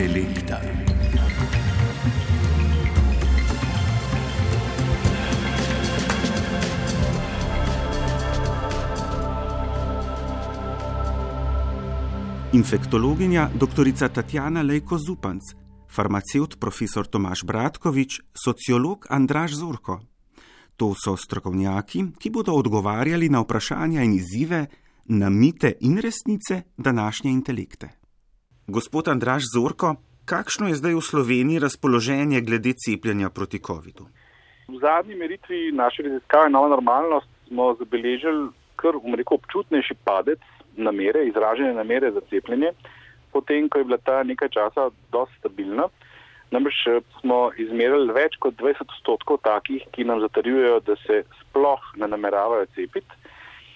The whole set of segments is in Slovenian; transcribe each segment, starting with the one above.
Intelekta. Infektologinja dr. Tatjana Lejko Zupanc, farmaceut profesor Tomaš Bratkovič, sociolog Andraš Zorko. To so strokovnjaki, ki bodo odgovarjali na vprašanja in izzive, na mite in resnice današnje intelekte. Gospod Andraš Zorko, kakšno je zdaj v Sloveniji razpoloženje glede cepljenja proti COVID-u? V zadnji meritvi naše raziskave Nova normalnost smo zabeležili kar umreko občutnejši padec namere, izražene namere za cepljenje, potem, ko je bila ta nekaj časa dosti stabilna. Namreč eh, smo izmerili več kot 20 odstotkov takih, ki nam zatrjujejo, da se sploh ne nameravajo cepiti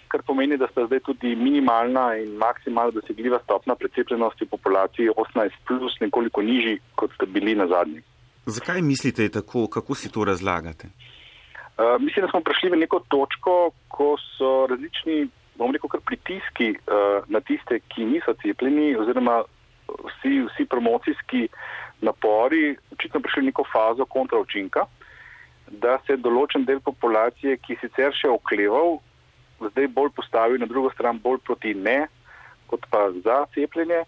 kar pomeni, da sta zdaj tudi minimalna in maksimalno dosegljiva stopna precepljenosti populaciji 18 plus nekoliko nižji, kot sta bili na zadnji. Zakaj mislite, je tako, kako si to razlagate? Uh, mislim, da smo prišli v neko točko, ko so različni, bom rekel, kar pritiski uh, na tiste, ki niso cepljeni, oziroma vsi, vsi promocijski napori, očitno prišli v neko fazo kontraučinka, da se določen del populacije, ki sicer še okleval, zdaj bolj postavil na drugo stran, bolj proti ne, kot pa za cepljenje.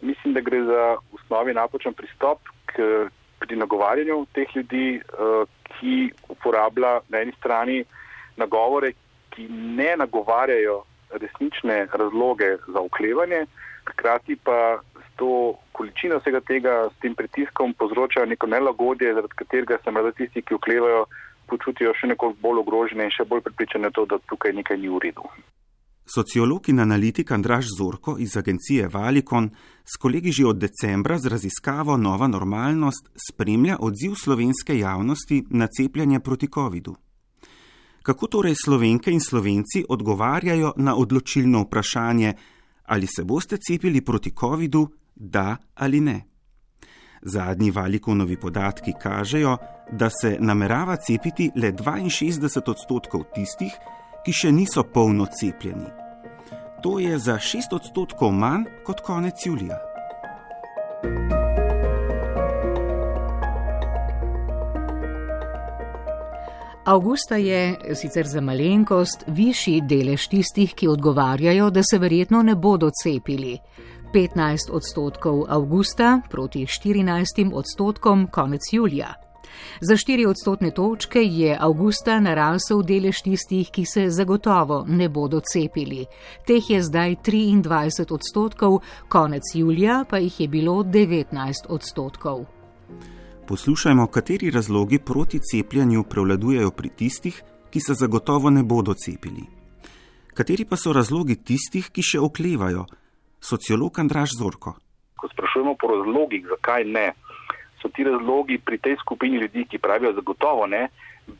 Mislim, da gre za v osnovi napačen pristop k, pri nagovarjanju teh ljudi, uh, ki uporablja na eni strani nagovore, ki ne nagovarjajo resnične razloge za oklevanje, hkrati pa s to količino vsega tega, s tem pritiskom povzročajo neko nelagodje, zaradi katerega se morda tisti, ki oklevajo, počutijo še nekoliko bolj ogrožene in še bolj pripričane to, da tukaj nekaj ni v redu. Sociolog in analitik Andraš Zorko iz agencije Valikon s kolegi že od decembra z raziskavo Nova normalnost spremlja odziv slovenske javnosti na cepljenje proti COVID-u. Kako torej slovenke in slovenci odgovarjajo na odločilno vprašanje, ali se boste cepili proti COVID-u, da ali ne? Zadnji valikonovi podatki kažejo, da se namerava cepiti le 62 odstotkov tistih, ki še niso polno cepljeni. To je za 6 odstotkov manj kot konec julija. Augusta je sicer za malenkost višji delež tistih, ki odgovarjajo, da se verjetno ne bodo cepili. 15 odstotkov avgusta proti 14 odstotkom konec julija. Za 4 odstotne točke je avgusta narasel delež tistih, ki se zagotovo ne bodo cepili. Teh je zdaj 23 odstotkov, konec julija pa jih je bilo 19 odstotkov. Poslušajmo, kateri razlogi proti cepljenju prevladujejo pri tistih, ki se zagotovo ne bodo cepili. Kateri pa so razlogi tistih, ki še oklevajo, sociolog Andraš Zorko. Ko sprašujemo po razlogih, zakaj ne, so ti razlogi pri tej skupini ljudi, ki pravijo zagotovo ne,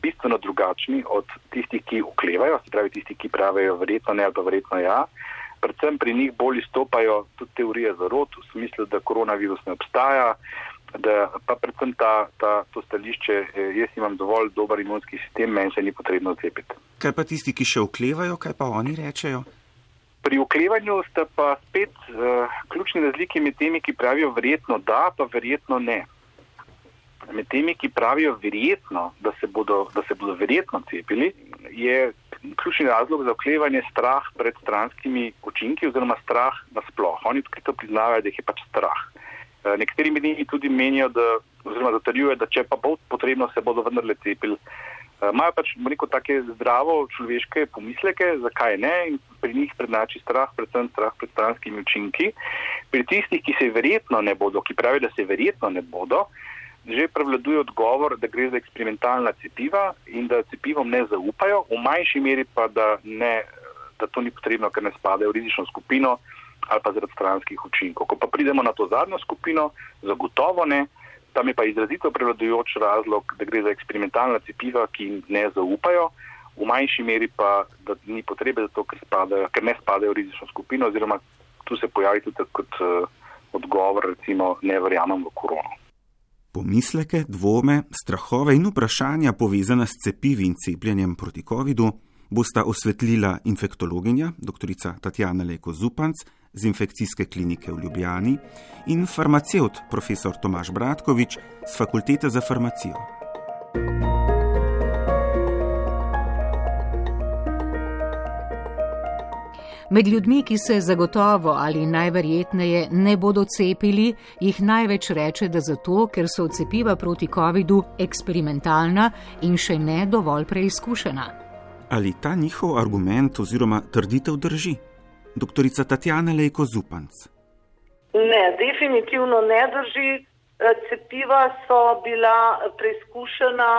bistveno drugačni od tistih, ki oklevajo, se pravi tisti, ki pravijo verjetno ne ali pa verjetno ja. Predvsem pri njih bolj izstopajo tudi teorije zarot, v smislu, da koronavirus ne obstaja, da pa predvsem ta, ta, to stališče, eh, jaz imam dovolj dober imunski sistem, meni se ni potrebno cepiti. Kaj pa tisti, ki še oklevajo, kaj pa oni rečejo? Pri oklevanju sta pa spet uh, ključni razliki med temi, ki pravijo verjetno da, pa verjetno ne. Med temi, ki pravijo verjetno, da se bodo, da se bodo verjetno cepili, je ključni razlog za oklevanje strah pred stranskimi učinki oziroma strah nasploh. Oni tudi to priznavajo, da jih je pač strah. Uh, nekateri med njimi tudi menijo, da, oziroma zatrjujejo, da če pa bo potrebno, se bodo vendarle cepili. Eh, imajo pač neko take zdravo človeške pomisleke, zakaj ne, in pri njih prednači strah, predvsem strah pred stranskimi učinki. Pri tistih, ki se verjetno ne bodo, ki pravijo, da se verjetno ne bodo, že prevladuje odgovor, da gre za eksperimentalna cepiva in da cepivom ne zaupajo, v manjši meri pa, da, ne, da to ni potrebno, ker ne spadajo v rizično skupino ali pa zaradi stranskih učinkov. Ko pa pridemo na to zadnjo skupino, zagotovo ne. Tam je pa izrazito prevladujoč razlog, da gre za eksperimentalna cepiva, ki jim ne zaupajo, v manjši meri pa, da ni potrebe za to, ker, spadajo, ker ne spadajo v rizično skupino, oziroma tu se pojavi tudi kot uh, odgovor, recimo, ne verjamem v korono. Pomisleke, dvome, strahove in vprašanja povezane s cepivi in cepljenjem proti COVID-u bosta osvetlila infektologinja dr. Tatjana Leko Zupanc z infekcijske klinike v Ljubljani in farmaceut profesor Tomaš Bratkovič z fakultete za farmacijo. Med ljudmi, ki se zagotovo ali najverjetneje ne bodo cepili, jih največ reče, da zato, ker so cepiva proti COVID-u eksperimentalna in še ne dovolj preizkušena. Ali ta njihov argument oziroma trditev drži? Doktorica Tatjana Lejko Zupanc. Ne, definitivno ne drži. Cepiva so bila preizkušena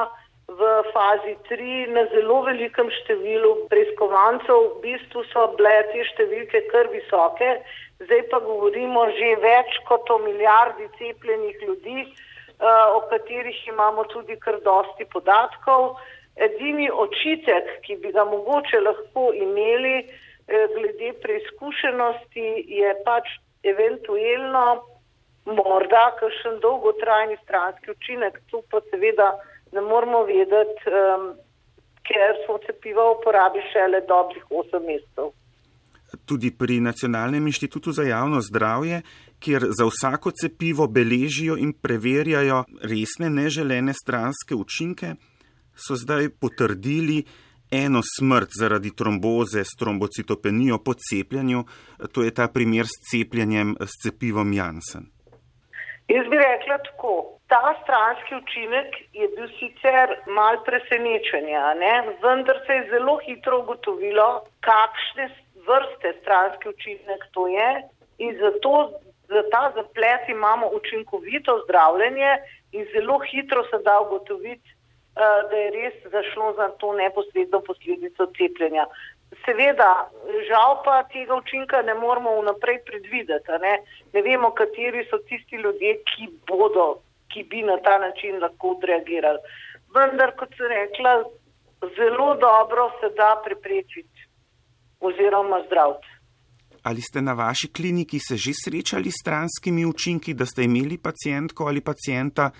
v fazi 3 na zelo velikem številu preiskovancev. V bistvu so bile te številke kar visoke, zdaj pa govorimo že več kot o milijardi cepljenih ljudi, eh, o katerih imamo tudi kar dosti podatkov. Edini očitek, ki bi ga mogoče lahko imeli eh, glede preizkušenosti, je pač eventualno morda kakšen dolgotrajni stranski učinek, tu pa seveda ne moramo vedeti, um, ker so cepiva v uporabi šele dobrih 8 mesecev. Tudi pri Nacionalnem inštitutu za javno zdravje, kjer za vsako cepivo beležijo in preverjajo resne neželene stranske učinke, so zdaj potrdili eno smrt zaradi tromboze s trombocitopenijo po cepljenju, to je ta primer s cepljenjem s cepivom Janssen. Jaz bi rekla tako, ta stranski učinek je bil sicer mal presenečenja, ne? vendar se je zelo hitro ugotovilo, kakšne vrste stranski učinek to je in zato za ta zaplet imamo učinkovito zdravljenje in zelo hitro se da ugotoviti, da je res zašlo za to neposredno posledico cepljenja. Seveda, žal pa tega učinka ne moramo vnaprej predvideti. Ne? ne vemo, kateri so tisti ljudje, ki bodo ki bi na ta način lahko odreagirali. Vendar, kot sem rekla, zelo dobro se da preprečiti oziroma zdraviti. Ali ste na vaši kliniki se že srečali s stranskimi učinki, da ste imeli pacijentko ali pacijenta,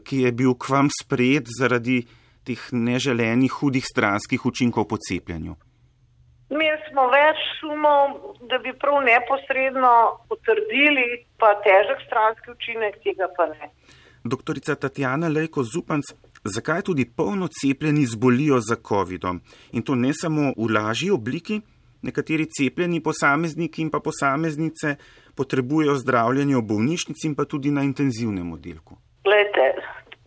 ki je bil k vam sprejet zaradi teh neželenih hudih stranskih učinkov po cepljenju? Mi smo več sumov, da bi prav neposredno potrdili, pa težek stranski učinek tega pa ne. Doktorica Tatjana Lejko Zupanc, zakaj tudi polno cepljeni zbolijo za COVID-om? In to ne samo v lažji obliki, nekateri cepljeni posamezniki in pa posameznice potrebujejo zdravljenje v bolnišnici in pa tudi na intenzivnem oddelku. Glede,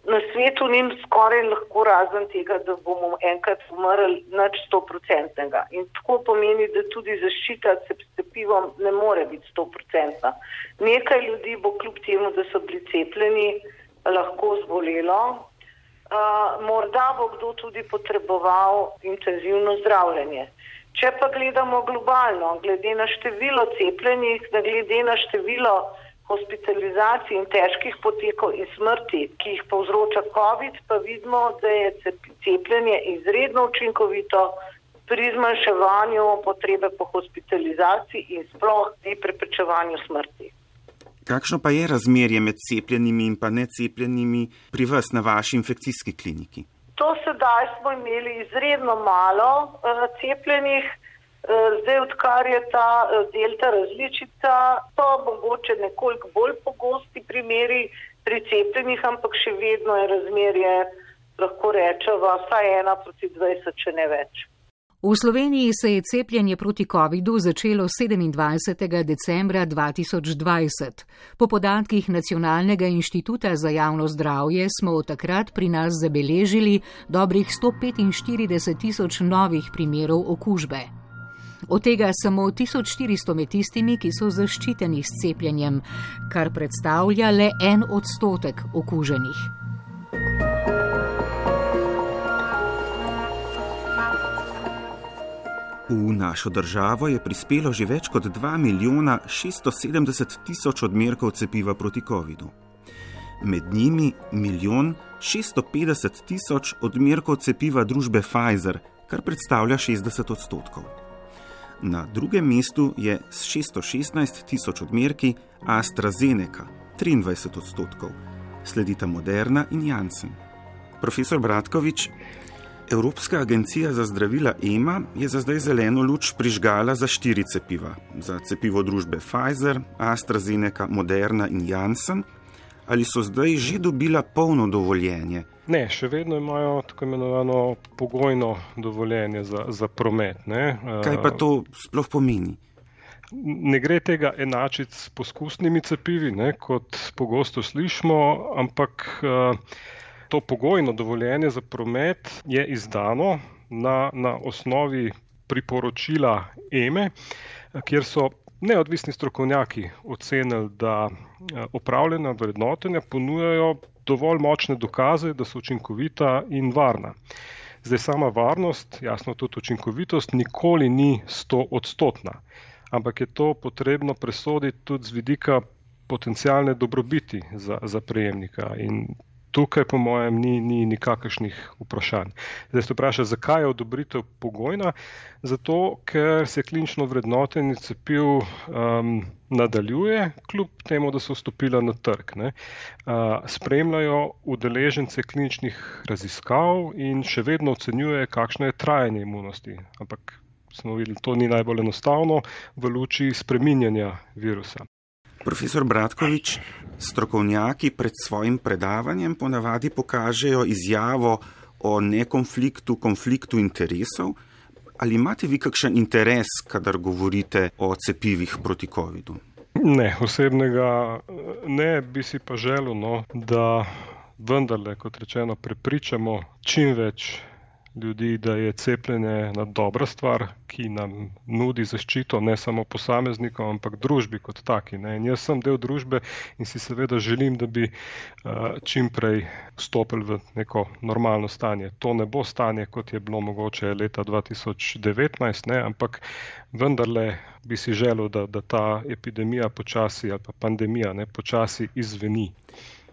na svetu ni skoraj lahko razen tega, da bomo enkrat umrli nad 100-odstotnega. In tako pomeni, da tudi zaščita s cepivom ne more biti 100-odstotna. Nekaj ljudi bo kljub temu, da so bili cepljeni, lahko zbolelo. Uh, morda bo kdo tudi potreboval intenzivno zdravljenje. Če pa gledamo globalno, glede na število cepljenih, glede na število hospitalizacij in težkih potekov in smrti, ki jih povzroča COVID, pa vidimo, da je cepljenje izredno učinkovito pri zmanjševanju potrebe po hospitalizaciji in sploh pri preprečevanju smrti. Kakšno pa je razmerje med cepljenimi in pa necepljenimi pri vas na vaši infekcijski kliniki? To sedaj smo imeli izredno malo uh, cepljenih, zdaj odkar je ta uh, delta različica, so mogoče nekoliko bolj pogosti primeri pri cepljenih, ampak še vedno je razmerje, lahko rečemo, vsaj ena proti 20, če ne več. V Sloveniji se je cepljenje proti COVID-u začelo 27. decembra 2020. Po podatkih Nacionalnega inštituta za javno zdravje smo od takrat pri nas zabeležili dobrih 145 tisoč novih primerov okužbe. Od tega samo 1400 med tistimi, ki so zaščiteni s cepljenjem, kar predstavlja le en odstotek okuženih. V našo državo je prispelo že več kot 2 milijona 670 tisoč odmerkov cepiva proti COVID-u. Med njimi milijon 650 tisoč odmerkov cepiva družbe Pfizer, kar predstavlja 60 odstotkov. Na drugem mestu je s 616 tisoč odmerki AstraZeneca, 23 odstotkov, sledita Moderna in Janssen. Profesor Bratkovič, Evropska agencija za zdravila EMA je za zdaj zeleno luč prižgala za štiri cepiva: za cepivo družbe Pfizer, AstraZeneca, Moderna in Janssen. Ali so zdaj že dobila polno dovoljenje? Ne, še vedno imajo tako imenovano pogojno dovoljenje za, za promet. Ne. Kaj pa to sploh pomeni? Ne gre tega enačiti s poskusnimi cepivi, ne, kot pogosto slišimo, ampak. Uh, To pogojno dovoljenje za promet je izdano na, na osnovi priporočila EME, kjer so neodvisni strokovnjaki ocenili, da eh, opravljena vrednotenja ponujajo dovolj močne dokaze, da so učinkovita in varna. Zdaj sama varnost, jasno tudi učinkovitost, nikoli ni sto odstotna, ampak je to potrebno presoditi tudi z vidika potencijalne dobrobiti za, za prejemnika. In tukaj, po mojem, ni, ni nikakršnih vprašanj. Zdaj se vpraša, zakaj je odobritev pogojna? Zato, ker se klinično vrednotenje cepiv um, nadaljuje, kljub temu, da so vstopila na trg. Uh, spremljajo udeležence kliničnih raziskav in še vedno ocenjuje, kakšno je trajanje imunosti. Ampak smo videli, to ni najbolj enostavno v luči spreminjanja virusa. Profesor Bratkovič, strokovnjaki pred svojim predavanjem ponavadi pokažejo izjavo o nekonfliktu, konfliktu interesov. Ali imate vi kakšen interes, kadar govorite o cepivih proti COVID-u? Ne, osebnega ne, bi si pa želel, no, da vendarle, kot rečeno, prepričamo čim več ljudi, da je cepljenje ena dobra stvar, ki nam nudi zaščito ne samo posameznikom, ampak družbi kot taki. Ne. In jaz sem del družbe in si seveda želim, da bi uh, čim prej stopili v neko normalno stanje. To ne bo stanje, kot je bilo mogoče leta 2019, ne, ampak vendarle bi si želel, da, da ta epidemija počasi ali pa pandemija ne, počasi izveni.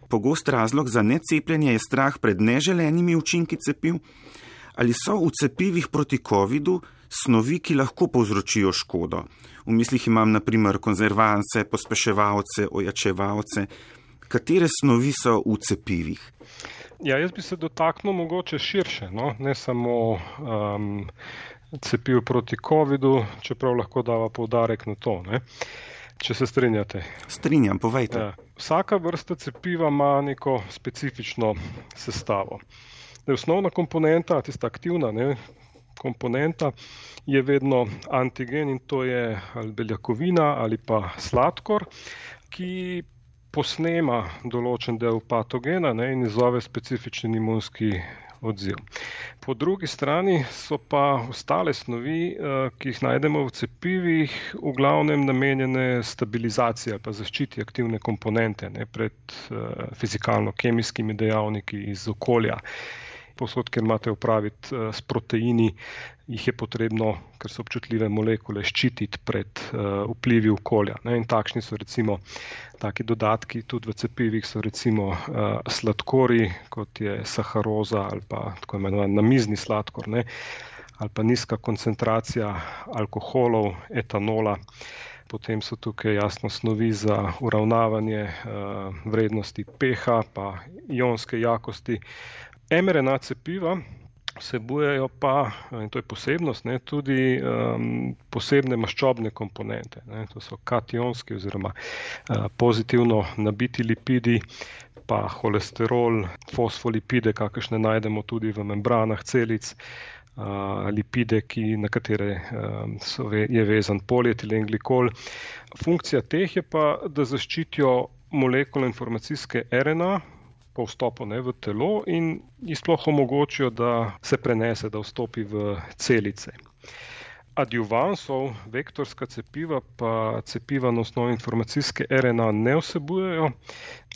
Pogost razlog za necepljenje je strah pred neželenimi učinki cepiv ali so v cepivih proti COVID-u snovi, ki lahko povzročijo škodo. V mislih imam naprimer konzervance, pospeševalce, ojačevalce. Katere snovi so v cepivih? Ja, jaz bi se dotaknil mogoče širše, no? ne samo um, cepiv proti COVID-u, čeprav lahko dava povdarek na to. Ne? Če se strinjate. Strinjam, povejte. Ja, vsaka vrsta cepiva ima neko specifično sestavo da je osnovna komponenta, tista aktivna ne, komponenta, je vedno antigen in to je ali beljakovina ali pa sladkor, ki posnema določen del patogena ne, in izove specifičen imunski odziv. Po drugi strani so pa ostale snovi, eh, ki jih najdemo v cepivih, v glavnem namenjene stabilizaciji ali pa zaščiti aktivne komponente ne, pred eh, fizikalno-kemijskimi dejavniki iz okolja posod, kjer imate upraviti uh, s proteini, jih je potrebno, ker so občutljive molekule, ščititi pred uh, vplivi okolja. Ne? In takšni so recimo taki dodatki, tudi v cepivih so recimo uh, sladkori, kot je saharoza ali pa tako imenovan namizni sladkor, ne? ali pa nizka koncentracija alkoholov, etanola. Potem so tukaj jasno snovi za uravnavanje uh, vrednosti pH, pa ionske jakosti, mRNA cepiva vsebujejo pa, in to je posebnost, ne, tudi um, posebne maščobne komponente. Ne, to so kationski oziroma uh, pozitivno nabiti lipidi, pa holesterol, fosfolipide, kakršne najdemo tudi v membranah celic. Uh, lipide, ki, na katere um, ve, je vezan polietilen glikol. Funkcija teh je pa, da zaščitijo molekule informacijske RNA, po vstopu ne, v telo in ji sploh omogočijo, da se prenese, da vstopi v celice. Adjuvansov, vektorska cepiva, pa cepiva na osnovi informacijske RNA ne vsebujejo.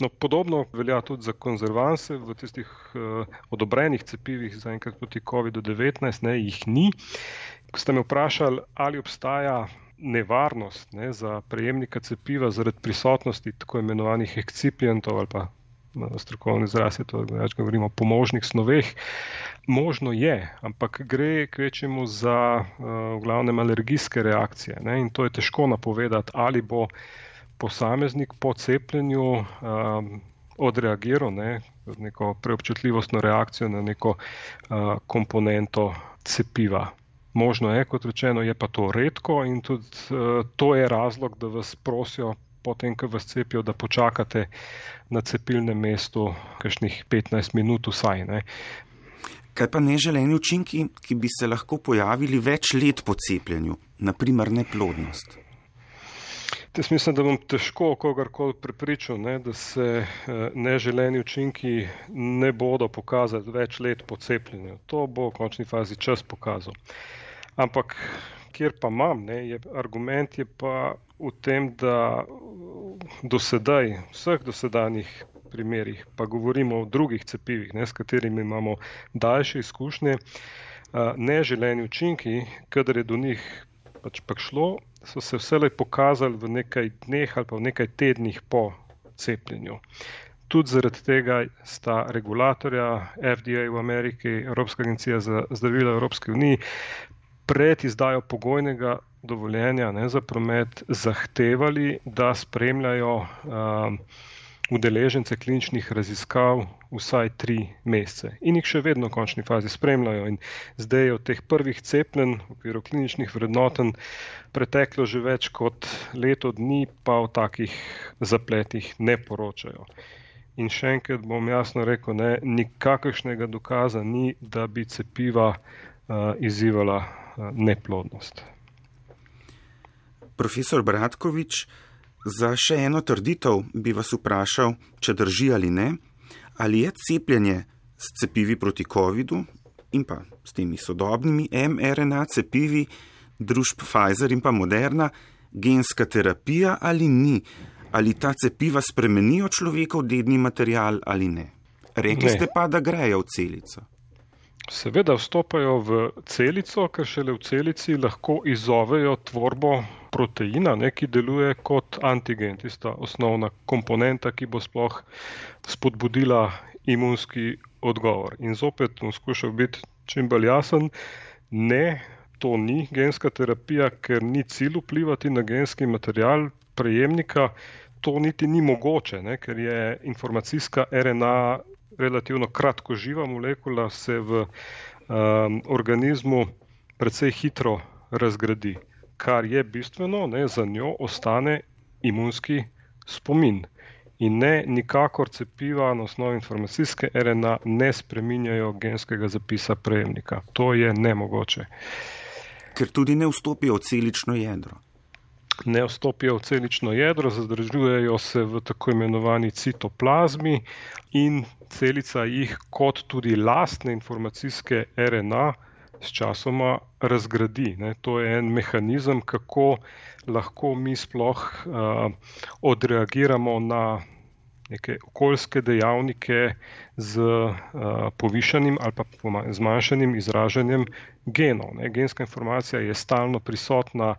No, podobno velja tudi za konzervanse v tistih uh, odobrenih cepivih za enkrat proti COVID-19, ne jih ni. Ko ste me vprašali, ali obstaja nevarnost ne, za prejemnika cepiva zaradi prisotnosti tako imenovanih ekscipientov ali pa strokovni izraz je to, da govorimo o pomožnih snoveh. Možno je, ampak gre k večjemu za v glavnem alergijske reakcije. Ne? In to je težko napovedati, ali bo posameznik po cepljenju um, odreagiral, ne, z neko preobčutljivostno reakcijo na neko uh, komponento cepiva. Možno je, kot rečeno, je pa to redko in tudi uh, to je razlog, da vas prosijo, potem, ko vas cepijo, da počakate na cepilnem mestu kakšnih 15 minut vsaj. Ne. Kaj pa neželeni učinki, ki bi se lahko pojavili več let po cepljenju, naprimer neplodnost? Jaz mislim, da bom težko kogarkoli prepričal, ne, da se eh, neželeni učinki ne bodo pokazali več let po cepljenju. To bo v končni fazi čas pokazal. Ampak, kjer pa imam, ne, je, argument je pa v tem, da do sedaj, vseh dosedanjih primerih, pa govorimo o drugih cepivih, ne, s katerimi imamo daljše izkušnje, neželeni učinki, kadar je do njih pač pa šlo, so se vselej pokazali v nekaj dneh ali pa v nekaj tednih po cepljenju. Tudi zaradi tega sta regulatorja FDA v Ameriki, Evropska agencija za zdravila Evropske unije, pred izdajo pogojnega dovoljenja ne, za promet zahtevali, da spremljajo um, udeležence kliničnih raziskav vsaj tri mesece in jih še vedno v končni fazi spremljajo. In zdaj je od teh prvih cepljenj v okviru kliničnih vrednoten preteklo že več kot leto dni, pa o takih zapletih ne poročajo. In še enkrat bom jasno rekel, ne, nikakršnega dokaza ni, da bi cepiva izzivala uh, neplodnost. Profesor Bratkovič, Za še eno trditev bi vas vprašal, če drži ali ne, ali je cepljenje s cepivi proti COVID-u in pa s temi sodobnimi mRNA cepivi družb Pfizer in pa Moderna genska terapija ali ni, ali ta cepiva spremenijo človekov dedni material ali ne. Rekli ne. ste pa, da grejo v celico. Seveda vstopajo v celico, ker šele v celici lahko izzovejo tvorbo proteina, ne, ki deluje kot antigen, tista osnovna komponenta, ki bo sploh spodbudila imunski odgovor. In zopet bom skušal biti čim bolj jasen, ne, to ni genska terapija, ker ni cilj vplivati na genski material prejemnika. To niti ni mogoče, ne, ker je informacijska RNA relativno kratko živa molekula se v um, organizmu precej hitro razgradi, kar je bistveno, ne, za njo ostane imunski spomin. In ne, nikakor cepiva na osnovi informacijske RNA ne spreminjajo genskega zapisa prejemnika. To je nemogoče. Ker tudi ne vstopijo v celično jedro ne vstopijo v celično jedro, zadržujejo se v tako imenovani citoplazmi in celica jih kot tudi lastne informacijske RNA s časoma razgradi. Ne. To je en mehanizem, kako lahko mi sploh uh, odreagiramo na neke okoljske dejavnike z uh, povišanim ali pa zmanjšanim izražanjem genov. Ne. Genska informacija je stalno prisotna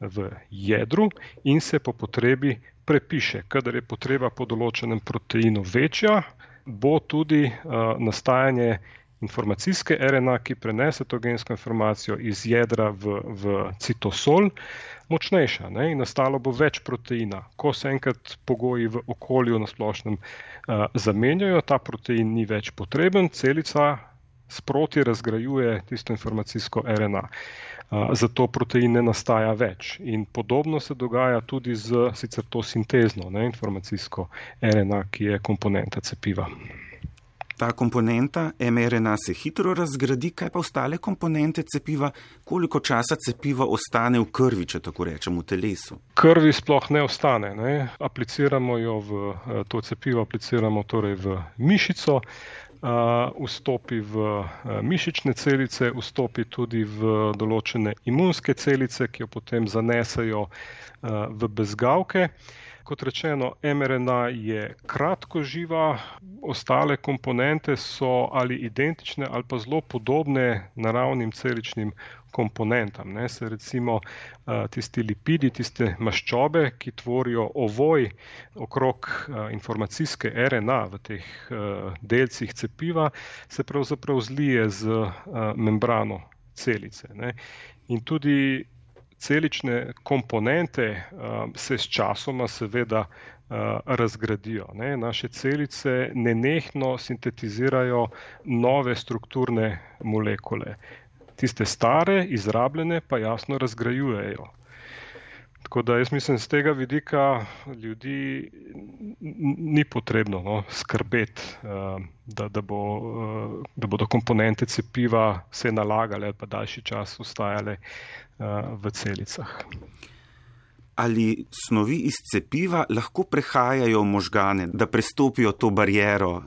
v jedru in se po potrebi prepiše. Kadar je potreba po določenem proteinu večja, bo tudi uh, nastajanje informacijske RNA, ki prenese to gensko informacijo iz jedra v, v citosol, močnejša ne? in nastalo bo več proteina. Ko se enkrat pogoji v okolju na splošnem uh, zamenjajo, ta protein ni več potreben, celica sproti razgrajuje tisto informacijsko RNA. Zato protein ne nastaja več. In podobno se dogaja tudi z sicer to sintezno ne, informacijsko RNA, ki je komponenta cepiva. Ta komponenta mRNA se hitro razgradi, kaj pa ostale komponente cepiva, koliko časa cepiva ostane v krvi, če tako rečem, v telesu? Krvi sploh ne ostane. Ne. Apliciramo jo v eh, to cepivo, apliciramo torej v mišico vstopi v mišične celice, vstopi tudi v določene imunske celice, ki jo potem zanesajo v bezgavke. Kot rečeno, mRNA je kratko živa, ostale komponente so ali identične ali pa zelo podobne naravnim celičnim komponentam. Ne, se recimo tisti lipidi, tiste maščobe, ki tvorijo ovoj okrog informacijske RNA v teh delcih cepiva, se pravzaprav zlije z membrano celice. Ne. In tudi celične komponente se s časoma seveda razgradijo. Ne. Naše celice nenehno sintetizirajo nove strukturne molekule. Tiste stare, izrabljene, pa jasno razgrajujejo. Tako da jaz mislim, z tega vidika ljudi ni potrebno no, skrbeti, uh, da, da, bo, uh, da bodo komponente cepiva se nalagale ali pa daljši čas ustajale uh, v celicah. Ali snovi iz cepiva lahko prehajajo v možgane, da prestopijo to barijero?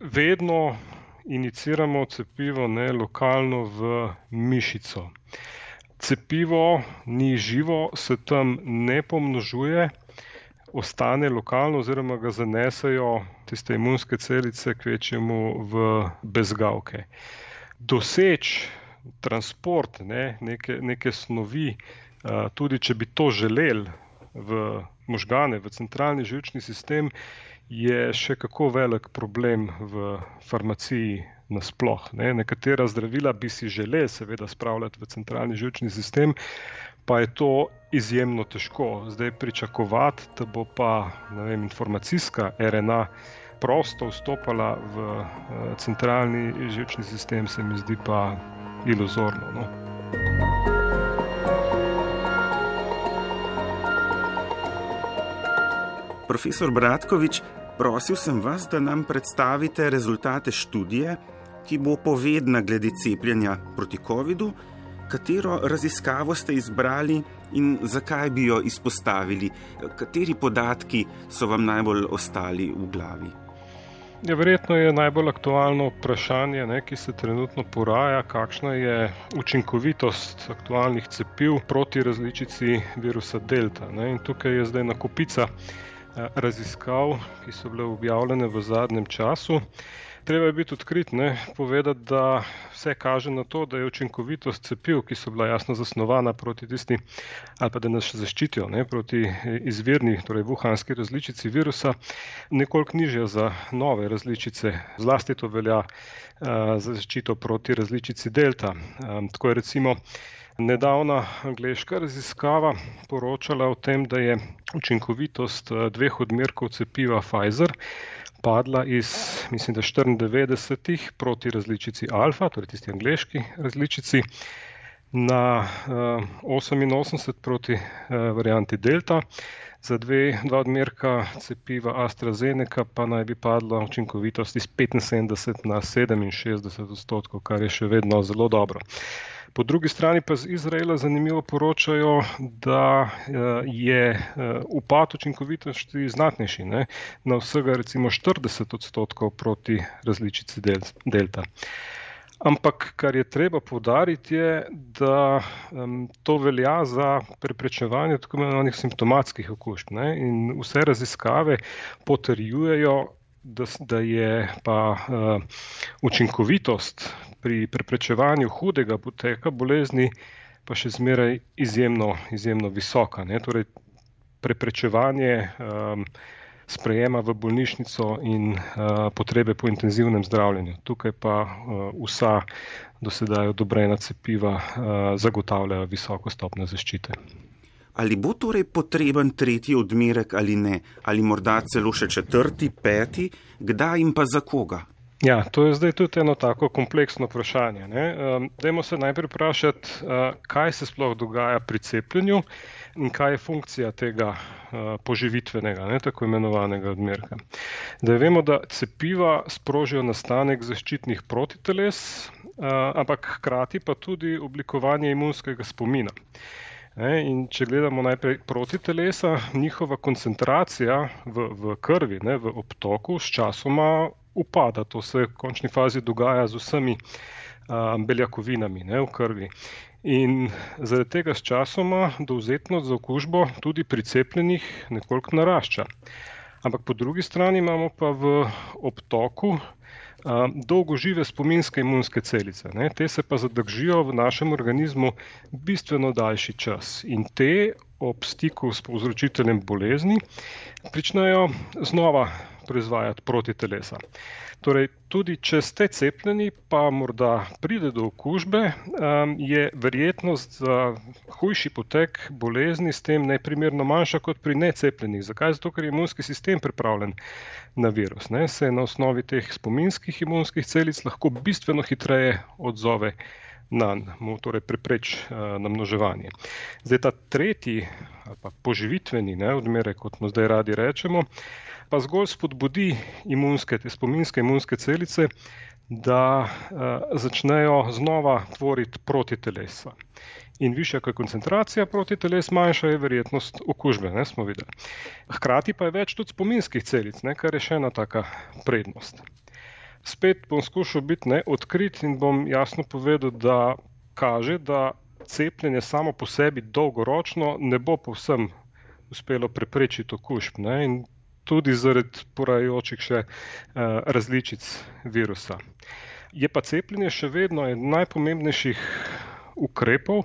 Vedno iniciramo cepivo ne lokalno v mišico cepivo ni živo, se tam ne pomnožuje, ostane lokalno oziroma ga zanesejo tiste imunske celice kvečemu v bezgavke. Doseč transport ne, neke, neke snovi, tudi če bi to želeli v možgane, v centralni žilčni sistem, je še kako velik problem v farmaciji nasploh. Ne. Nekatera zdravila bi si želeli, seveda, spravljati v centralni žilčni sistem, pa je to izjemno težko. Zdaj pričakovati, da bo pa vem, informacijska RNA prosto vstopala v uh, centralni žilčni sistem, se mi zdi pa iluzorno. No. Profesor Bratkovič, prosil sem vas, da nam predstavite rezultate študije, ki bo povedna glede cepljenja proti COVID-u, katero raziskavo ste izbrali in zakaj bi jo izpostavili, kateri podatki so vam najbolj ostali v glavi. Ja, verjetno je najbolj aktualno vprašanje, ne, ki se trenutno poraja, kakšna je učinkovitost aktualnih cepiv proti različici virusa Delta. Ne. In tukaj je zdaj nakupica eh, raziskav, ki so bile objavljene v zadnjem času. Treba je biti odkrit, ne, povedati, da vse kaže na to, da je učinkovitost cepiv, ki so bila jasno zasnovana proti tisti, ali pa da nas zaščitijo ne, proti izvirni, torej vuhanski različici virusa, nekoliko nižja za nove različice. Zlasti to velja uh, za zaščito proti različici delta. Um, tako je recimo nedavna angliška raziskava poročala o tem, da je učinkovitost dveh odmerkov cepiva Pfizer padla iz, mislim, da 94 proti različici alfa, torej tisti angliški različici, na uh, 88 proti uh, varianti delta. Za dve, dva odmerka cepiva AstraZeneca pa naj bi padla učinkovitost iz 75 na 67 odstotkov, kar je še vedno zelo dobro. Uh, Po drugi strani pa z Izraela zanimivo poročajo, da eh, je eh, upad učinkovitosti znatnejši, ne? na vsega recimo 40 odstotkov proti različici delta. Ampak, kar je treba povdariti, je, da um, to velja za preprečevanje tako imenovanih simptomatskih okužb. Ne? In vse raziskave potrjujejo, da, da je pa uh, učinkovitost pri preprečevanju hudega poteka bolezni pa še zmeraj izjemno, izjemno visoka. Ne? Torej, preprečevanje um, sprejema v bolnišnico in uh, potrebe po intenzivnem zdravljenju. Tukaj pa uh, vsa dosedaj odobrena cepiva uh, zagotavljajo visoko stopnjo zaščite. Ali bo torej potreben tretji odmerek ali ne, ali morda celo še četrti, peti, kdaj in pa za koga? Ja, to je zdaj tudi eno tako kompleksno vprašanje. Um, dajmo se najprej vprašati, uh, kaj se sploh dogaja pri cepljenju in kaj je funkcija tega uh, poživitvenega, ne, tako imenovanega odmerka. Da vemo, da cepiva sprožijo nastanek zaščitnih protiteles, uh, ampak hkrati pa tudi oblikovanje imunskega spomina. In če gledamo najprej proti telesa, njihova koncentracija v, v krvi, ne, v obtoku, s časoma upada. To se v končni fazi dogaja z vsemi a, beljakovinami ne, v krvi. In zaradi tega s časoma dovzetnost za okužbo tudi pri cepljenih nekoliko narašča. Ampak po drugi strani imamo pa v obtoku a, dolgožive spominske imunske celice. Ne. Te se pa zadržijo v našem organizmu bistveno daljši čas. In te ob stiku s povzročiteljem bolezni pričnejo znova proizvajati proti telesa. Torej, tudi če ste cepljeni, pa morda pride do okužbe, je verjetnost za hujši potek bolezni s tem neprimerno manjša kot pri necepljenih. Zakaj? Zato, ker je imunski sistem pripravljen na virus. Ne? Se na osnovi teh spominskih imunskih celic lahko bistveno hitreje odzove na mu torej prepreč uh, namnoževanje. Zdaj ta tretji pa poživitveni ne, odmerek, kot mu zdaj radi rečemo, pa zgolj spodbudi imunske, te spominske imunske celice, da uh, začnejo znova tvoriti proti telesa. In višja, je koncentracija proti teles, manjša je verjetnost okužbe, ne smo videli. Hkrati pa je več tudi spominskih celic, ne, kar je še ena taka prednost spet bom skušal biti neodkrit in bom jasno povedal, da kaže, da cepljenje samo po sebi dolgoročno ne bo povsem uspelo preprečiti okužb. Ne? In tudi zaradi porajajočih še uh, različic virusa. Je pa cepljenje še vedno eden najpomembnejših ukrepov,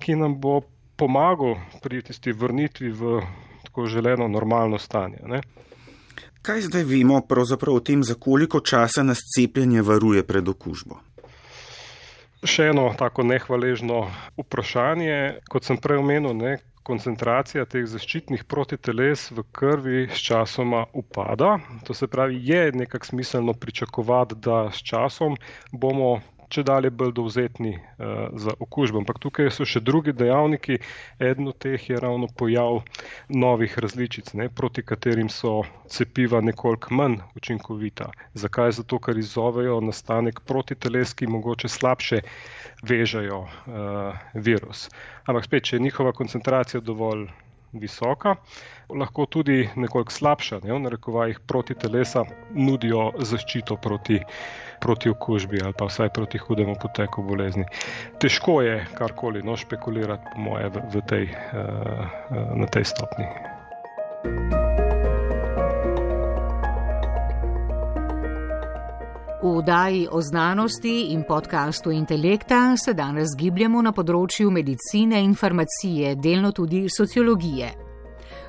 ki nam bo pomagal pri tisti vrnitvi v tako želeno normalno stanje. Ne? Kaj zdaj vemo pravzaprav o tem, za koliko časa nas cepljenje varuje pred okužbo? Še eno tako nehvaležno vprašanje, kot sem prej omenil, ne, koncentracija teh zaščitnih protiteles v krvi s časoma upada. To se pravi, je nekako smiselno pričakovati, da s časom bomo če dalje bolj dovzetni uh, za okužbo. Ampak tukaj so še drugi dejavniki. Eden od teh je ravno pojav novih različic, ne, proti katerim so cepiva nekoliko manj učinkovita. Zakaj? Zato, ker izzovejo nastanek protiteles, ki mogoče slabše vežajo uh, virus. Ampak spet, če je njihova koncentracija dovolj visoka, lahko tudi nekoliko slabša, ne, v narekovajih proti telesa nudijo zaščito proti, proti okužbi ali pa vsaj proti hudemu poteku bolezni. Težko je karkoli no, špekulirati, po moje, v, v tej, uh, na tej stopni. V oddaji o znanosti in podkastu Intelekta se danes gibljemo na področju medicine in farmacije, delno tudi sociologije.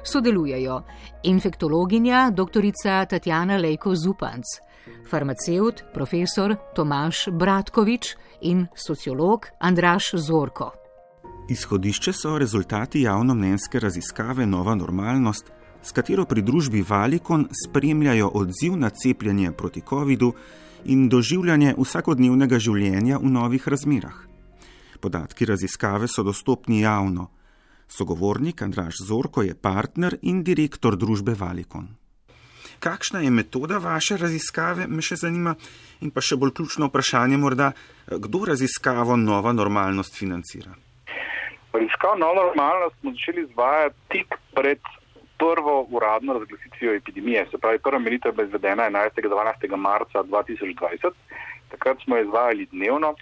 Sodelujejo infektologinja dr. Tatjana Lejko Zupanc, farmaceut profesor Tomaš Bratkovič in sociolog Andraš Zorko. Izhodišče so rezultati javnomnenjske raziskave Nova normalnost, s katero pri družbi Valikon spremljajo odziv na cepljenje proti COVID-u in doživljanje vsakodnevnega življenja v novih razmerah. Podatki raziskave so dostopni javno. Sogovornik Andraš Zorko je partner in direktor družbe Valikon. Kakšna je metoda vaše raziskave, me še zanima, in pa še bolj ključno vprašanje morda, kdo raziskavo Nova normalnost financira? Raziskavo Nova normalnost smo začeli izvajati tik pred prvo uradno razglasitvijo epidemije. Se pravi, prva meritev je bila izvedena 11. in 12. marca 2020. Takrat smo jo izvajali dnevno.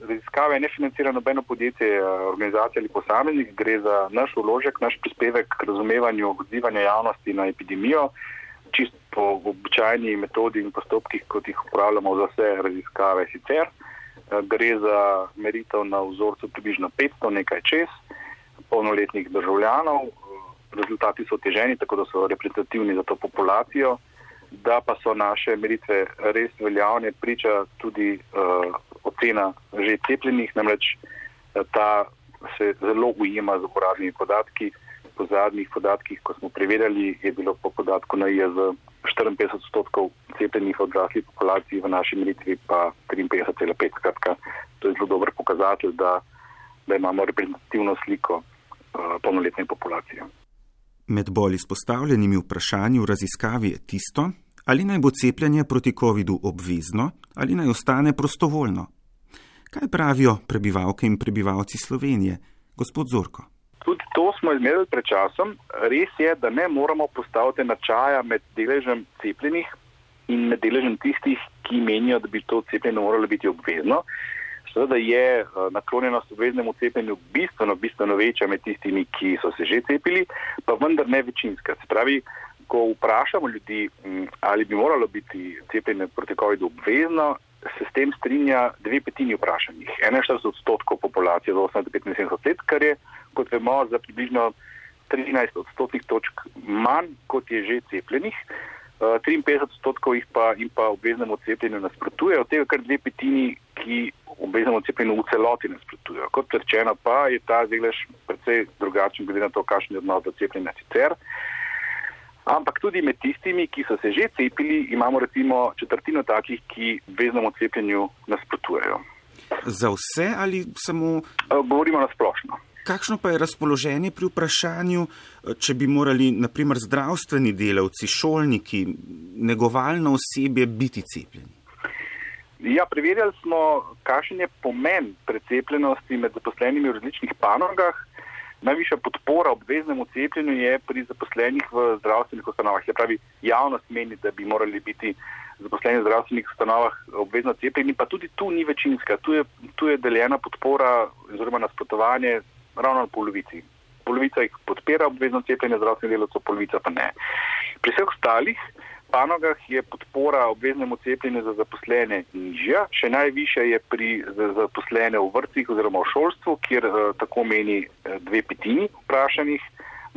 Raziskave ne financira nobeno podjetje, organizacija ali posameznik. Gre za naš uložek, naš prispevek k razumevanju odzivanja javnosti na epidemijo, čisto po običajni metodi in postopkih, kot jih upravljamo za vse raziskave sicer. Gre za meritev na vzorcu približno 500, nekaj čez, polnoletnih državljanov, rezultati so oteženi, tako da so reprezentativni za to populacijo, da pa so naše meritve res veljavne, priča tudi uh, ocena že cepljenih, namreč eh, ta se zelo ujema z uporabnimi podatki. Po zadnjih podatkih, ko smo preverjali, je bilo po podatku na IAZ 54 odstotkov cepljenih odraslih populacij, v naši meritvi pa 53,5. Skratka, to je zelo dober pokazatelj, da, da imamo reprezentativno sliko uh, polnoletne populacije. Med bolj izpostavljenimi vprašanji v raziskavi je tisto, ali naj bo cepljenje proti COVID-u obvezno ali naj ostane prostovoljno. Kaj pravijo prebivalke in prebivalci Slovenije, gospod Zorko? Tudi to smo izmerili pred časom. Res je, da ne moramo postaviti načaja med deležem cepljenih in med deležem tistih, ki menijo, da bi to cepljenje moralo biti obvezno. Seveda je eh, naklonjenost obveznemu cepljenju bistveno, bistveno večja med tistimi, ki so se že cepili, pa vendar ne večinska. Se pravi, ko vprašamo ljudi, mm, ali bi moralo biti cepljenje proti COVID-u obvezno, se s tem strinja dve petini vprašanjih. 41 odstotkov populacije do 18-75 let, kar je, kot vemo, za približno 13 odstotnih točk manj, kot je že cepljenih. 53 odstotkov jih pa, pa obveznemu cepljenju nasprotuje, od tega kar dve petini, ki obveznemu cepljenju v celoti nasprotujejo. Kot rečeno, pa je ta delež precej drugačen, glede na to, kakšen je odnos do cepljenja sicer. Ampak tudi med tistimi, ki so se že cepili, imamo recimo četrtino takih, ki obveznemu cepljenju nasprotujejo. Za vse ali samo? Govorimo na splošno. Kakšno pa je razpoloženje pri vprašanju, če bi morali naprimer zdravstveni delavci, šolniki, negovalno osebje biti cepljeni? Ja, preverjali smo, kakšen je pomen precepljenosti med zaposlenimi v različnih panogah. Najvišja podpora obveznemu cepljenju je pri zaposlenih v zdravstvenih ustanovah. Se pravi, javnost meni, da bi morali biti zaposleni v zdravstvenih ustanovah obvezno cepljeni, pa tudi tu ni večinska. Tu je, tu je deljena podpora oziroma nasprotovanje ravno na polovici. Polovica jih podpira obvezno cepljenje zdravstvenih delavcev, polovica pa ne. Pri vseh ostalih panogah je podpora obveznemu cepljenju za zaposlene nižja, še najvišja je pri zaposlene v vrtcih oziroma v šolstvu, kjer uh, tako meni uh, dve petini vprašanih,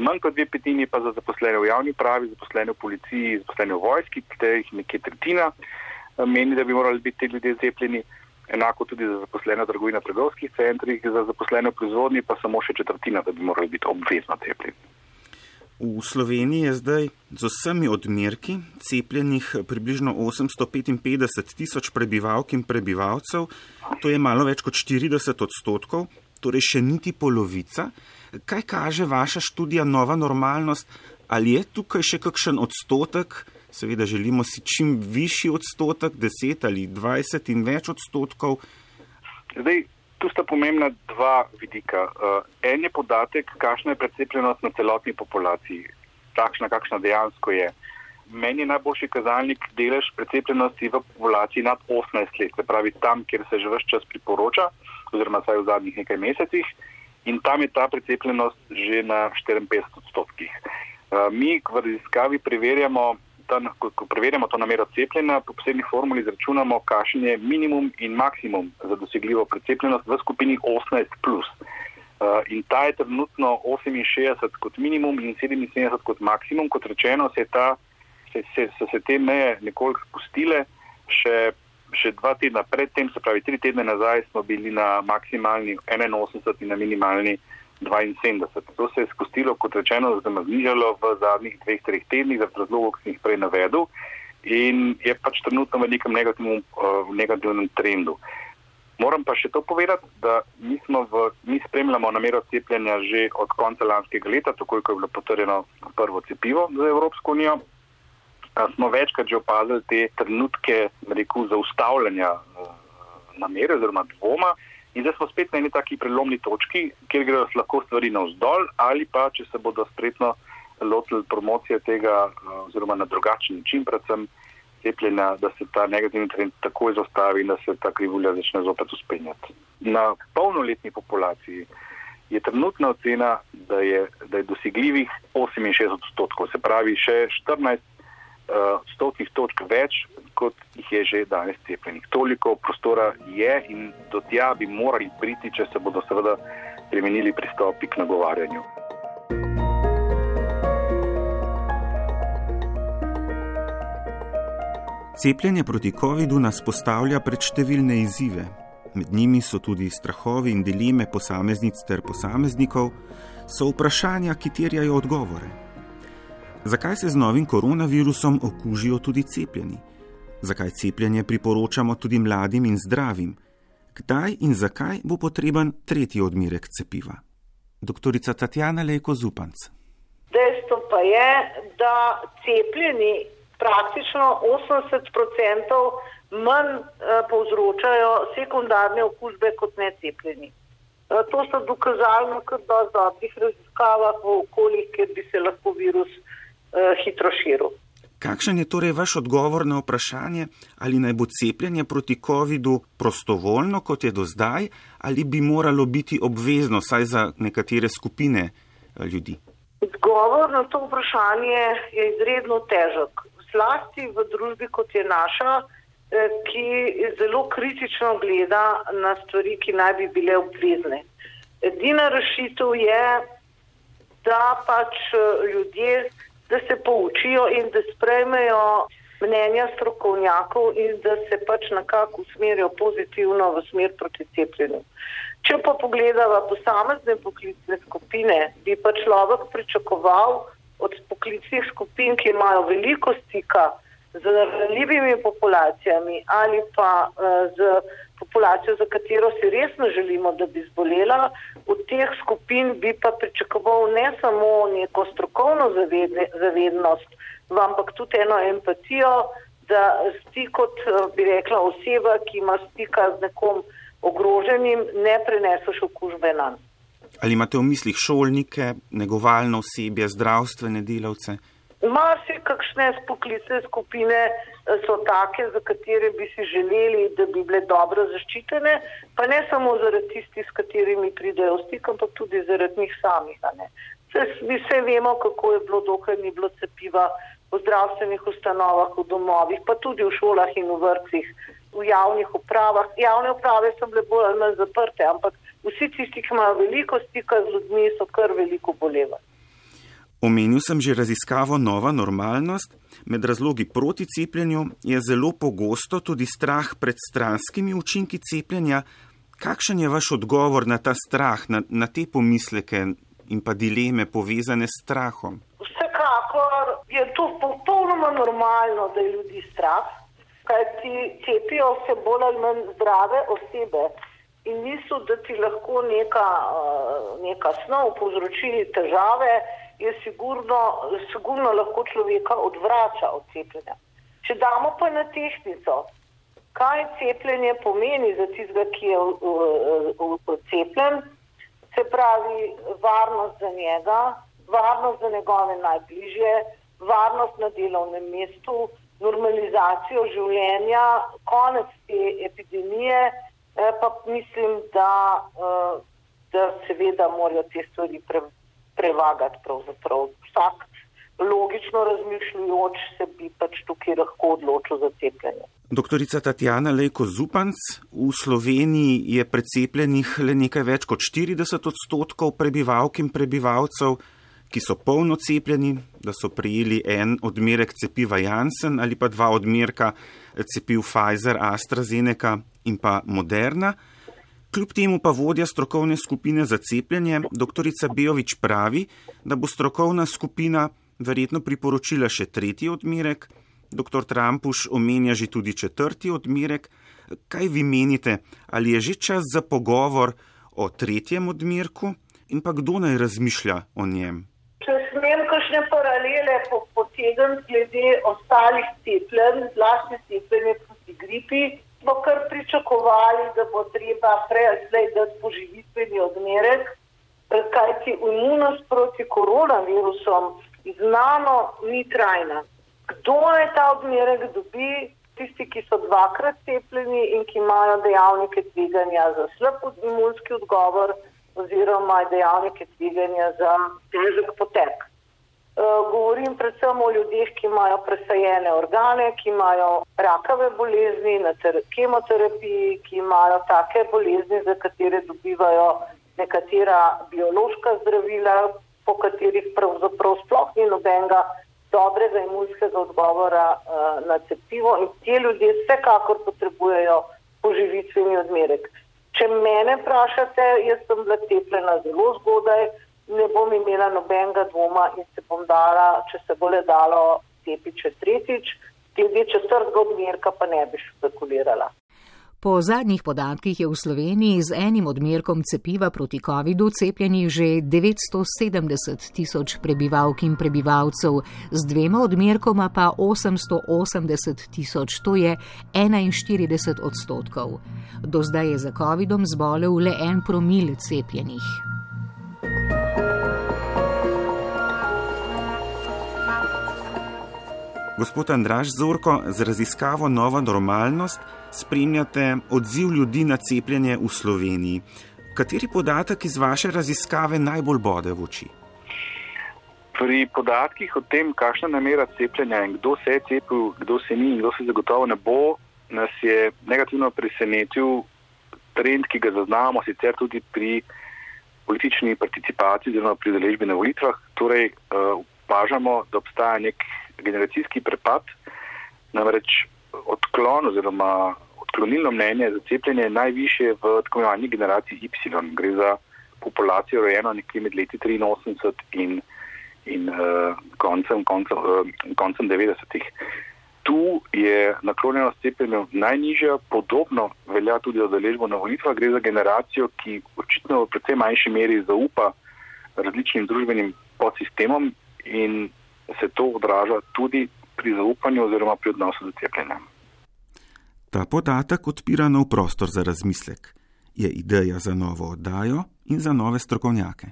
manj kot dve petini pa za zaposlene v javni pravi, zaposlene v policiji, zaposlene v vojski, te jih nekje tretjina uh, meni, da bi morali biti ti ljudje cepljeni. Enako tudi za zaposlene v trgovini na trgovskih centrih, za zaposlene v proizvodnji pa samo še četrtina, da bi morali biti obvezno cepljeni. V Sloveniji je zdaj z vsemi odmerki cepljenih približno 855 tisoč prebivalk in prebivalcev, to je malo več kot 40 odstotkov, torej še niti polovica. Kaj kaže vaša študija Nova normalnost? Ali je tukaj še kakšen odstotek? Seveda želimo si čim višji odstotek, 10 ali 20 in več odstotkov. Zdaj, tu sta pomembna dva vidika. Uh, en je podatek, kakšna je precepljenost na celotni populaciji, takšna, kakšna dejansko je. Meni je najboljši kazalnik delež precepljenosti v populaciji nad 18 let, se pravi tam, kjer se že vse čas priporoča, oziroma vsaj v zadnjih nekaj mesecih, in tam je ta precepljenost že na 54 odstotkih. Uh, mi v raziskavi preverjamo ta, ko, ko preverjamo to namero cepljenja, po posebni formuli izračunamo, kakšen je minimum in maksimum za dosegljivo precepljenost v skupini 18. Plus. Uh, in ta je trenutno 68 kot minimum in 77 kot maksimum. Kot rečeno, se, ta, se, se, so se te meje nekoliko spustile, še, še dva tedna predtem, se pravi tri tedne nazaj, smo bili na maksimalni 81 in na minimalni 72. To se je spustilo, kot rečeno, znižalo v zadnjih dveh, treh tednih, zaradi razlogov, ki sem jih prej navedel, in je pač trenutno v nekem negativnem, uh, negativnem trendu. Moram pa še to povedati, da mi, v, mi spremljamo namero cepljenja že od konca lanskega leta, tako ko je bilo potrjeno prvo cepivo za Evropsko unijo. Smo večkrat že opazili te trenutke rekel, zaustavljanja uh, namere oziroma dvoma. In zdaj smo spet na eni taki prelomni točki, kjer grejo lahko stvari navzdol, ali pa če se bodo spretno lotili promocije tega, eh, oziroma na drugačen način, predvsem cepljenja, da se ta negativni trend takoj zaustavi in da se ta krivulja začne zopet uspenjati. Na polnoletni populaciji je trenutna ocena, da je, da je dosegljivih 68 odstotkov, se pravi še 14 uh, stotnih točk več, kot jih je že danes cepljenih. Toliko prostora je in do tja bi morali priti, če se bodo seveda spremenili pristopi k nagovarjanju. Cepljenje proti COVID-u nas postavlja pred številne izzive. Med njimi so tudi strahovi in dileme posameznic ter posameznikov, so vprašanja, ki terjajo odgovore. Zakaj se z novim koronavirusom okužijo tudi cepljeni? Zakaj cepljenje priporočamo tudi mladim in zdravim? Kdaj in zakaj bo potreben tretji odmerek cepiva? Doktorica Tatjana Lejko Zupanc. Dejstvo pa je, da cepljeni praktično 80% manj eh, povzročajo sekundarne okužbe kot necepljeni. Eh, to so dokazali na kar dobrih raziskavah v okoljih, kjer bi se lahko virus hitro širil. Kakšen je torej vaš odgovor na vprašanje, ali naj bo cepljenje proti COVID-u prostovoljno, kot je do zdaj, ali bi moralo biti obvezno, saj za nekatere skupine eh, ljudi? Odgovor na to vprašanje je izredno težek. Zlasti v družbi, kot je naša, eh, ki zelo kritično gleda na stvari, ki naj bi bile obvezne. Edina rešitev je, da pač ljudje da se poučijo in da sprejmejo mnenja strokovnjakov in da se pač nekako usmerijo pozitivno v smer proti cepljenju. Če pa pogledava posamezne poklicne skupine, bi pa človek pričakoval od poklicnih skupin, ki imajo veliko stika z ranljivimi populacijami ali pa uh, z populacijo, za katero si resno želimo, da bi zbolela, od teh skupin bi pa pričakoval ne samo neko strokovno zavedne, zavednost, ampak tudi eno empatijo, da ti kot bi rekla oseba, ki ima stika z nekom ogroženim, ne preneseš okužbe na nas. Ali imate v mislih šolnike, negovalno osebje, zdravstvene delavce? Marsi kakšne spoklicne skupine eh, so take, za katere bi si želeli, da bi bile dobro zaščitene, pa ne samo zaradi tistih, s katerimi pridejo v stik, ampak tudi zaradi njih samih. Mi vse vemo, kako je bilo, dokaj ni bilo cepiva v zdravstvenih ustanovah, v domovih, pa tudi v šolah in v vrtcih, v javnih upravah. Javne uprave so bile bolj ali manj zaprte, ampak vsi tisti, ki imajo veliko stika z ljudmi, so kar veliko bolevali. Omenil sem že raziskavo Nova normalnost. Med razlogi proti cepljenju je zelo pogosto tudi strah pred stranskimi učinki cepljenja. Kakšen je vaš odgovor na ta strah, na, na te pomisleke in pa dileme povezane s strahom? Vsekakor je to popolnoma normalno, da je ljudi strah, kajti cepijo se bolj ali manj zdrave osebe in mislijo, da ti lahko neka, neka snov povzroči težave je sigurno, sigurno lahko človeka odvrača od cepljenja. Če damo pa na tehnico, kaj cepljenje pomeni za tistega, ki je cepljen, se pravi varnost za njega, varnost za njegove najbližje, varnost na delovnem mestu, normalizacijo življenja, konec te epidemije, eh, pa mislim, da, eh, da seveda morajo te stvari prebrati prevagati. Pravzaprav. Vsak logično razmišljujoč se bi pač tukaj lahko odločil za cepljenje. Doktorica Tatjana Lejko Zupanc, v Sloveniji je precepljenih le nekaj več kot 40 odstotkov prebivalk in prebivalcev, ki so polno cepljeni, da so prijeli en odmerek cepiva Janssen ali pa dva odmerka cepiv Pfizer, AstraZeneca in pa Moderna. Kljub temu pa vodja strokovne skupine za cepljenje, dr. Bejovič pravi, da bo strokovna skupina verjetno priporočila še tretji odmerek, dr. Trampuš omenja že tudi četrti odmerek. Kaj vi menite, ali je že čas za pogovor o tretjem odmerku in pa kdo naj razmišlja o njem? Če smem kakšne paralele potegnem glede ostalih cepljenj, zlasti cepljenje proti gripi, smo kar pričakovali, da bo treba prej ali slej dati poživitveni odmerek, kajti imunost proti koronavirusom znano ni trajna. Kdo naj ta odmerek dobi? Tisti, ki so dvakrat cepljeni in ki imajo dejavnike tveganja za slab imunski odgovor oziroma dejavnike tveganja za težek potek. Eh, govorim predvsem o ljudeh, ki imajo presajene organe, ki imajo rakave bolezni na kemoterapiji, ki imajo take bolezni, za katere dobivajo nekatera biološka zdravila, po katerih pravzaprav sploh ni nobenega dobrega imunskega odgovora uh, na cepivo in te ljudje vsekakor potrebujejo poživitveni odmerek. Če mene vprašate, jaz sem bila cepljena zelo zgodaj, ne bom imela nobenega dvoma in se bom dala, če se bo le dalo, cepiti še tretjič, glede četrtega odmerka pa ne bi špekulirala. Po zadnjih podatkih je v Sloveniji z enim odmerkom cepiva proti COVID-u cepljenih že 970 tisoč prebivalk in prebivalcev, z dvema odmerkoma pa 880 tisoč, to je 41 odstotkov. Do zdaj je za COVID-om zbolel le en promil cepljenih. Gospod Andraš Zorko, z raziskavo Nova normalnost spremljate odziv ljudi na cepljenje v Sloveniji. Kateri podatek iz vaše raziskave najbolj bode v oči? Pri podatkih o tem, kakšna namera cepljenja in kdo se je cepil, kdo se ni in kdo se zagotovo ne bo, nas je negativno presenetil trend, ki ga zaznamo sicer tudi pri politični participaciji oziroma pri deležbi na volitvah. Torej, uh, opažamo, da obstaja nek generacijski prepad, namreč odklon oziroma odklonilno mnenje za cepljenje je najviše v tako imenovani generaciji Y. Gre za populacijo rojeno nekje med leti 83 in, in uh, koncem, koncem, uh, koncem 90-ih. Tu je naklonjenost cepljenju najnižja, podobno velja tudi za deležbo na volitvah. Gre za generacijo, ki očitno v predvsem manjši meri zaupa različnim družbenim podsistemom in se to odraža tudi pri zaupanju oziroma pri odnosu do cepljenja. Ta podatek odpira nov prostor za razmislek. Je ideja za novo oddajo in za nove strokovnjake.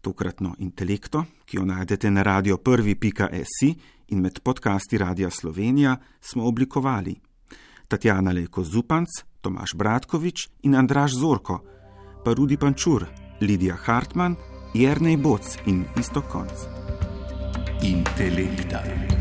Tokratno intelekto, ki jo najdete na radio prvi.si in med podcasti Radia Slovenija, smo oblikovali Tatjana Lejko Zupanc, Tomaš Bratkovič in Andraš Zorko, pa Rudi Pančur, Lidija Hartmann, Jernej Boc in Isto Konc. Intelekta.